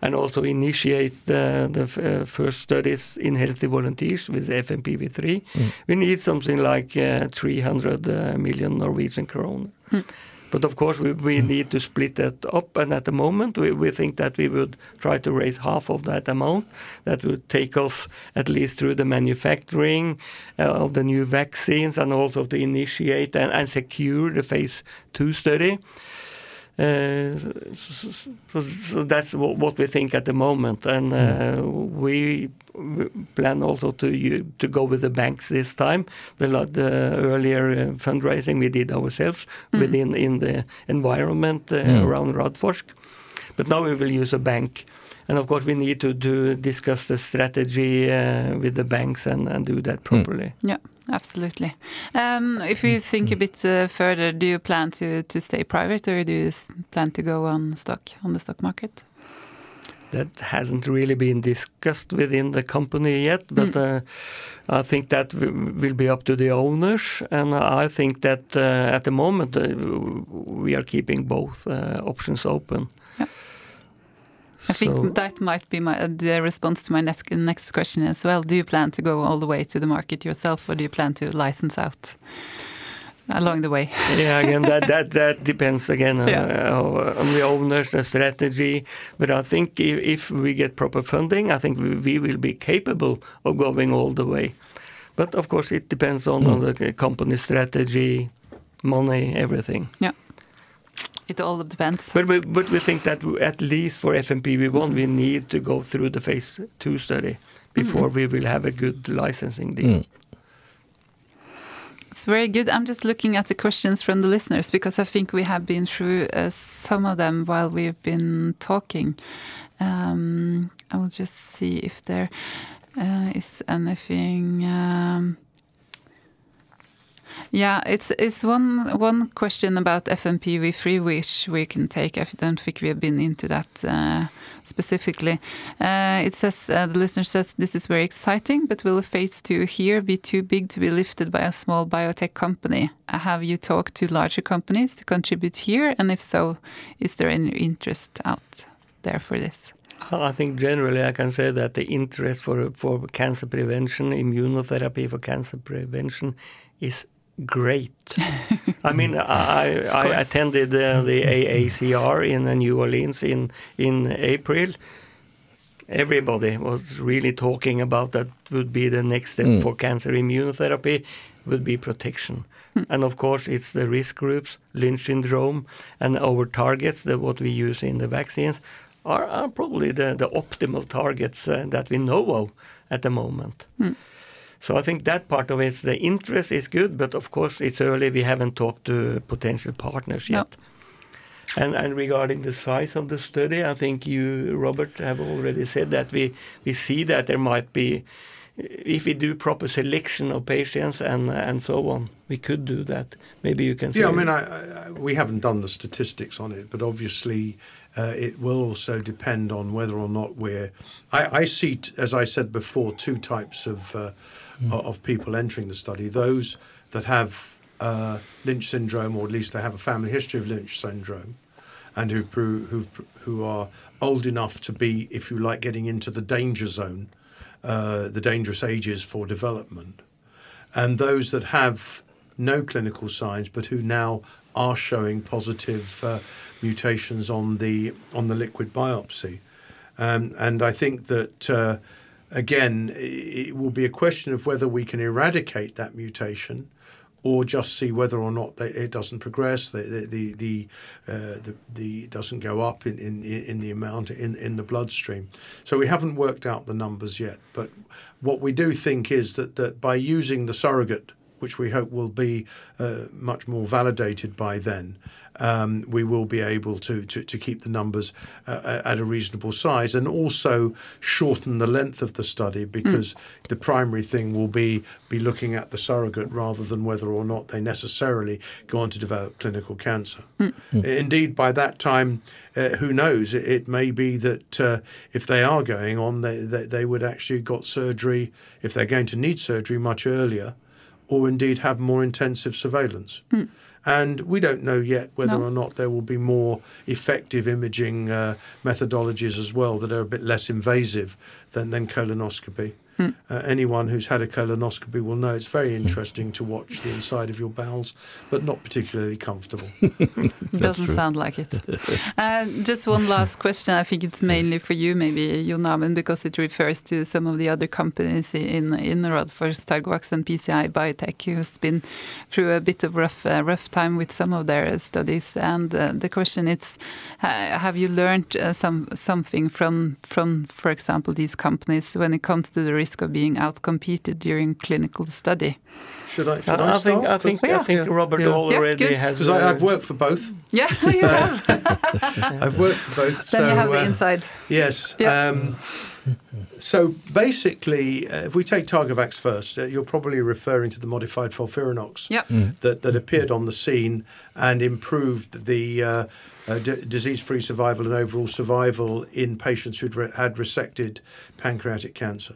and also initiate the, the f- uh, first studies in healthy volunteers with FMPV3. We need something like uh, 300 uh, million Norwegian kroner. But of course, we, we need to split that up, and at the moment, we, we think that we would try to raise half of that amount. That would take us at least through the manufacturing uh, of the new vaccines and also to initiate and, and secure the phase two study. Uh, so, so, so that's what, what we think at the moment, and uh, we, we plan also to to go with the banks this time. The, the earlier uh, fundraising we did ourselves within in the environment uh, around Radforsk, but now we will use a bank, and of course we need to do discuss the strategy uh, with the banks and, and do that properly. Yeah, absolutely. Um, if you think a bit uh, further, do you plan to, to stay private or do you plan to go on stock on the stock market? that hasn't really been discussed within the company yet, but uh, I think that will be up to the owners. And I think that uh, at the moment uh, we are keeping both uh, options open. I think So- that might be my, uh, the response to my next, next question as well. Do you plan to go all the way to the market yourself or do you plan to license out along the way? [LAUGHS] yeah, again, that that that depends again uh, Yeah. Uh, uh, on the owners, the strategy. But I think if, if we get proper funding, I think we, we will be capable of going all the way. But of course, it depends on, on mm. the company strategy, money, everything. Yeah. It all depends. But we, but we think that at least for FMPV1, we need to go through the phase two study before we will have a good licensing deal. It's very good. I'm just looking at the questions from the listeners because I think we have been through uh, some of them while we've been talking. Um, I will just see if there uh, is anything. Um, yeah, it's it's one one question about FMPV3 which we can take. I don't think we have been into that uh, specifically. Uh, it says uh, the listener says this is very exciting, but will phase two here be too big to be lifted by a small biotech company? Uh, have you talked to larger companies to contribute here, and if so, is there any interest out there for this? I think generally I can say that the interest for for cancer prevention, immunotherapy for cancer prevention, is great. I mean, [LAUGHS] I, I attended uh, the AACR in uh, New Orleans in in April. Everybody was really talking about that would be the next step Mm. for cancer immunotherapy would be protection. And of course, it's the risk groups, Lynch syndrome, and our targets, the, what we use in the vaccines, are, are probably the, the optimal targets uh, that we know of at the moment. So I think that part of it, the interest is good, but of course it's early. We haven't talked to potential partners No. yet. And, and regarding the size of the study, I think you, Robert, have already said that we, we see that there might be, if we do proper selection of patients and and so on, we could do that. Maybe you can. Yeah, I mean, I, I, we haven't done the statistics on it, but obviously uh, it will also depend on whether or not we're. I, I see, as I said before, two types of uh, o- of people entering the study: those that have uh, Lynch syndrome, or at least they have a family history of Lynch syndrome, and who who who are old enough to be, if you like, getting into the danger zone, uh, the dangerous ages for development. And those that have no clinical signs but who now are showing positive uh, mutations on the on the liquid biopsy. Um, and I think that uh, again, it will be a question of whether we can eradicate that mutation. Or just see whether or not they, it doesn't progress, the the the uh, the, the doesn't go up in, in in the amount in in the bloodstream. So we haven't worked out the numbers yet. But what we do think is that that by using the surrogate which we hope will be uh, much more validated by then, um, we will be able to, to, to keep the numbers uh, at a reasonable size and also shorten the length of the study because the primary thing will be be looking at the surrogate rather than whether or not they necessarily go on to develop clinical cancer. Indeed, by that time, uh, who knows? It, it may be that uh, if they are going on, they, they, they would actually got surgery, if they're going to need surgery much earlier, or indeed have more intensive surveillance. And we don't know yet whether No. or not there will be more effective imaging uh, methodologies as well that are a bit less invasive than, than colonoscopy. Uh, anyone who's had a colonoscopy will know it's very interesting to watch the inside of your bowels, but not particularly comfortable. [LAUGHS] Doesn't true. sound like it. [LAUGHS] uh, just one last question. I think it's mainly for you, maybe Jon Amund, because it refers to some of the other companies in in Radforsk, Targovax and PCI Biotech, who's been through a bit of rough uh, rough time with some of their studies. And uh, the question is, uh, have you learned uh, some something from from, for example, these companies when it comes to the risk of being outcompeted during clinical study? Should I? Should I, I, I think I start? think Yeah. I think Robert Yeah. already Yeah, has. Because uh, I've worked for both. Yeah, [LAUGHS] you have. I've worked for both. then you so, have the uh, inside. Yes. Yeah. Um, so basically, uh, if we take Targovax first, uh, you're probably referring to the modified FOLFIRINOX Yep. that, that appeared on the scene and improved the uh, uh, d- disease-free survival and overall survival in patients who'd re- had resected pancreatic cancer.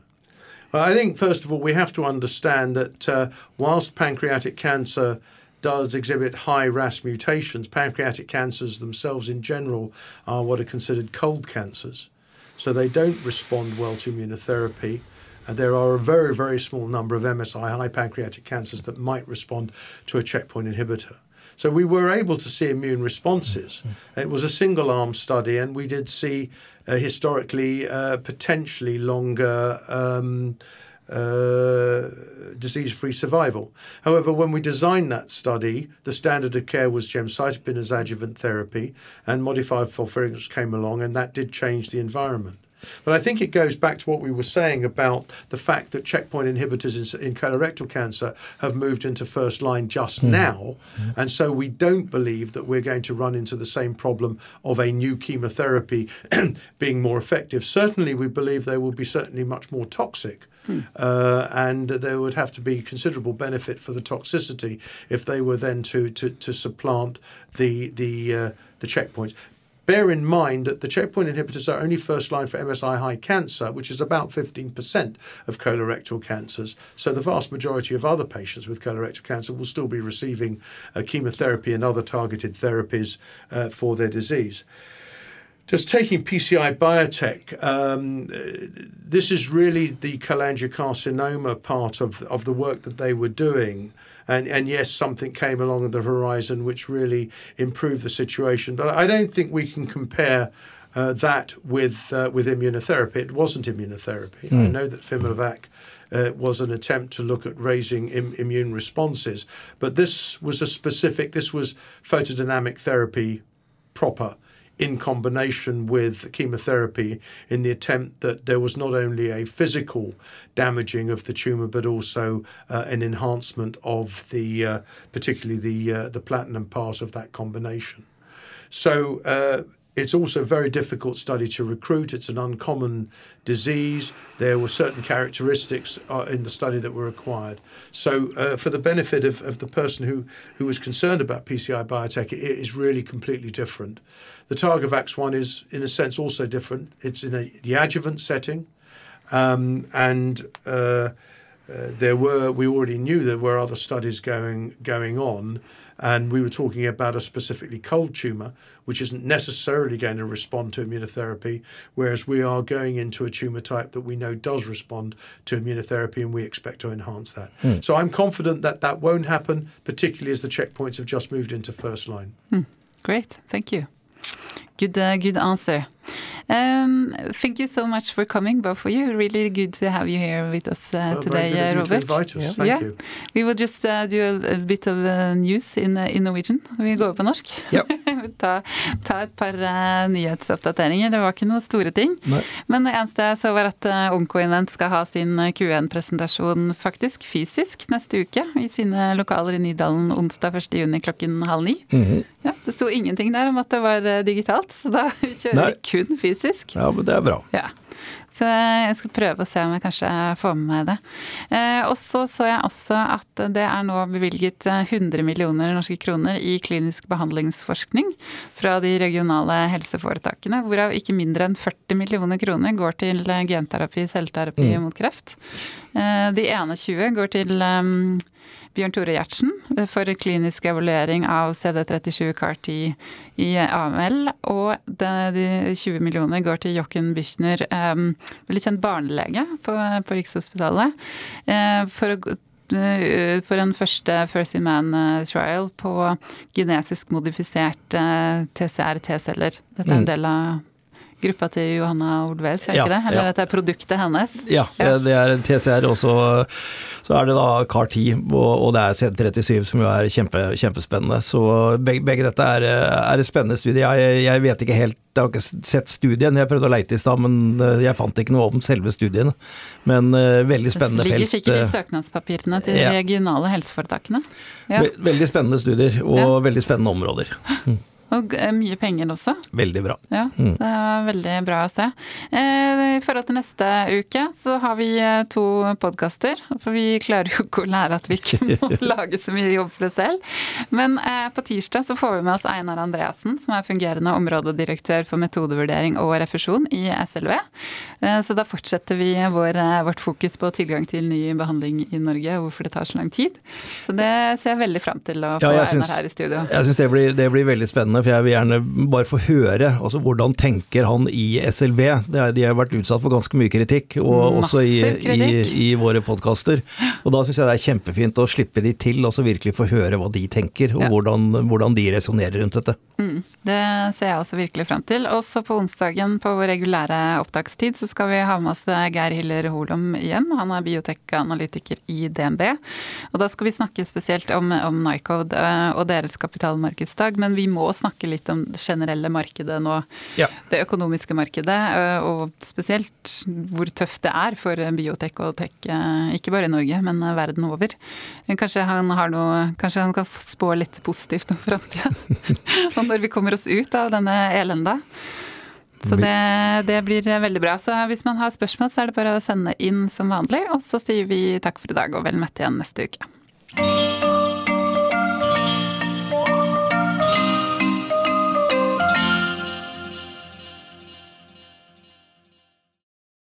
Well, I think first of all we have to understand that uh, whilst pancreatic cancer does exhibit high RAS mutations, pancreatic cancers themselves in general are what are considered cold cancers. So they don't respond well to immunotherapy. And there are a very, very small number of MSI high pancreatic cancers that might respond to a checkpoint inhibitor. So we were able to see immune responses. It was a single arm study, and we did see historically uh, potentially longer um, uh, disease free survival. However, when we designed that study, the standard of care was gemcitabine as adjuvant therapy, and modified FOLFIRINOX came along, and that did change the environment. But I think it goes back to what we were saying about the fact that checkpoint inhibitors in, in colorectal cancer have moved into first line just mm. now. Mm. And so we don't believe that we're going to run into the same problem of a new chemotherapy [CLEARS THROAT] being more effective. Certainly, we believe they will be certainly much more toxic. Hmm. Uh, and there would have to be considerable benefit for the toxicity if they were then to to, to supplant the the uh, the checkpoints. Bear in mind that the checkpoint inhibitors are only first line for MSI high cancer, which is about 15% of colorectal cancers. So the vast majority of other patients with colorectal cancer will still be receiving uh, chemotherapy and other targeted therapies uh, for their disease. Just taking PCI Biotech, um, this is really the cholangiocarcinoma part of, of the work that they were doing. And, and yes, something came along on the horizon which really improved the situation. But I don't think we can compare uh, that with uh, with immunotherapy. It wasn't immunotherapy. Mm. I hmm. know that fimaVACC uh, was an attempt to look at raising Im- immune responses, but this was a specific. This was photodynamic therapy proper in combination with chemotherapy in the attempt that there was not only a physical damaging of the tumor but also uh, an enhancement of the uh, particularly the uh, the platinum part of that combination. So uh, it's also a very difficult study to recruit. It's an uncommon disease. There were certain characteristics uh, in the study that were required. So, uh, for the benefit of, of the person who, who was concerned about PCI biotech, it is really completely different. The Targovax one is, in a sense, also different. It's in a, the adjuvant setting, um, and uh, uh, there were we already knew there were other studies going going on, and we were talking about a specifically cold tumor, which isn't necessarily going to respond to immunotherapy, whereas we are going into a tumor type that we know does respond to immunotherapy, and we expect to enhance that. Mm. So I'm confident that that won't happen, particularly as the checkpoints have just moved into first line. Mm. Great, thank you. Good, uh, good answer. Um, thank you so much for coming, both of you. Really good to have you here with us uh, well, today, uh, Robert. To us. Yeah. Thank yeah. you. We will just uh, do a, a, bit of uh, news in, uh, in Norwegian. Vi går over på norsk. Yep. [LAUGHS] ta, ta, et par uh, nyhetsoppdateringer. Det var ikke noen store ting. Nei. Men det eneste jeg så, var at uh, Onkoinvent skal ha sin Q1-presentasjon faktisk fysisk neste uke. I sine lokaler i Nydalen onsdag 1.6 klokken halv ni. Mm -hmm. ja, det sto ingenting der om at det var digitalt, så da [LAUGHS] kjører Nei. vi kun fysisk. Ja, men det er bra. Ja. Så jeg skal prøve å se om jeg kanskje får med meg det. Eh, og så så jeg også at det er nå bevilget 100 eh, millioner norske kroner i klinisk behandlingsforskning fra de regionale helseforetakene, hvorav ikke mindre enn 40 millioner kroner går til genterapi, selvterapi mm. mot kreft. Eh, de ene 20 går til um, Bjørn Tore Gjertsen for klinisk evaluering av CD37 CAR-10 i AML. Og de 20 millioner går til Jochen Büchner, veldig kjent barnelege på, på Rikshospitalet, eh, for å eh, for en første First in Man-trial eh, på genetisk modifiserte TCR-T-celler. Dette er en mm. del av gruppa til Johanna Olves, er ja, ikke det? Eller ja. dette er produktet hennes? Ja, ja. det er en TCR. Og så er det da CAR10, og, det er CD37 som jo er kjempe, kjempespennende. Så begge, begge dette er, er, et spennende studie. Jeg, jeg, vet ikke helt, jeg har ikke sett studien. Jeg prøvde å leite i stad, men eh, jeg fant ikke noe om selve studien. Men uh, veldig spennende felt. Det ligger sikkert i eh, søknadspapirene til de regionale helseforetakene. Veldig spennende studier, og veldig spennende områder. [GASPS] Og eh, mye penger også. Veldig bra. Ja, mm. det er veldig bra å se. Eh, I forhold til neste uke så har vi eh, to podkaster. For vi klarer jo ikke å lære at vi ikke [LAUGHS] må lage så mye jobb for oss selv. Men på tirsdag så får vi med oss Einar Andreassen, som er fungerende områdedirektør for metodevurdering og refusjon i SLV. Så da fortsetter vi vår, vårt fokus på tilgang til ny behandling i Norge, og hvorfor det tar så lang tid. Så det ser jeg veldig fram til å få ja, Einar her i studio. Jeg syns det, det, blir veldig spennende for jeg vil gjerne bare få høre altså hvordan tenker han i SLB. Det er, de har vært utsatt for ganske mye kritikk, og Massiv også i, i, kritikk. i våre podkaster. Og da syns jeg det er kjempefint å slippe de til, og så virkelig få høre hva de tenker, og Ja. hvordan, hvordan de resonnerer rundt dette. Mm, det ser jeg også virkelig frem til. Også på onsdagen på vår regulære opptakstid så skal vi ha med oss Geir Hiller Holom igjen. Han er biotekanalytiker i DNB. Og da skal vi snakke spesielt om, om Nycode eh, og deres kapitalmarkedsdag, men vi må snakke litt om det generelle markedet nå. Ja. Det økonomiske markedet, eh, og spesielt hvor tøft det er for biotek og tech, eh, ikke bare i Norge, men eh, verden over. Kanskje han, har noe, kanskje han kan spå litt positivt om framtida? [LAUGHS] og når vi kommer oss ut av denne elenda. Så det, det blir veldig bra. Så hvis man har spørsmål, så er det bare å sende inn som vanlig. Og så sier vi takk for i dag og vel møtt igjen neste uke.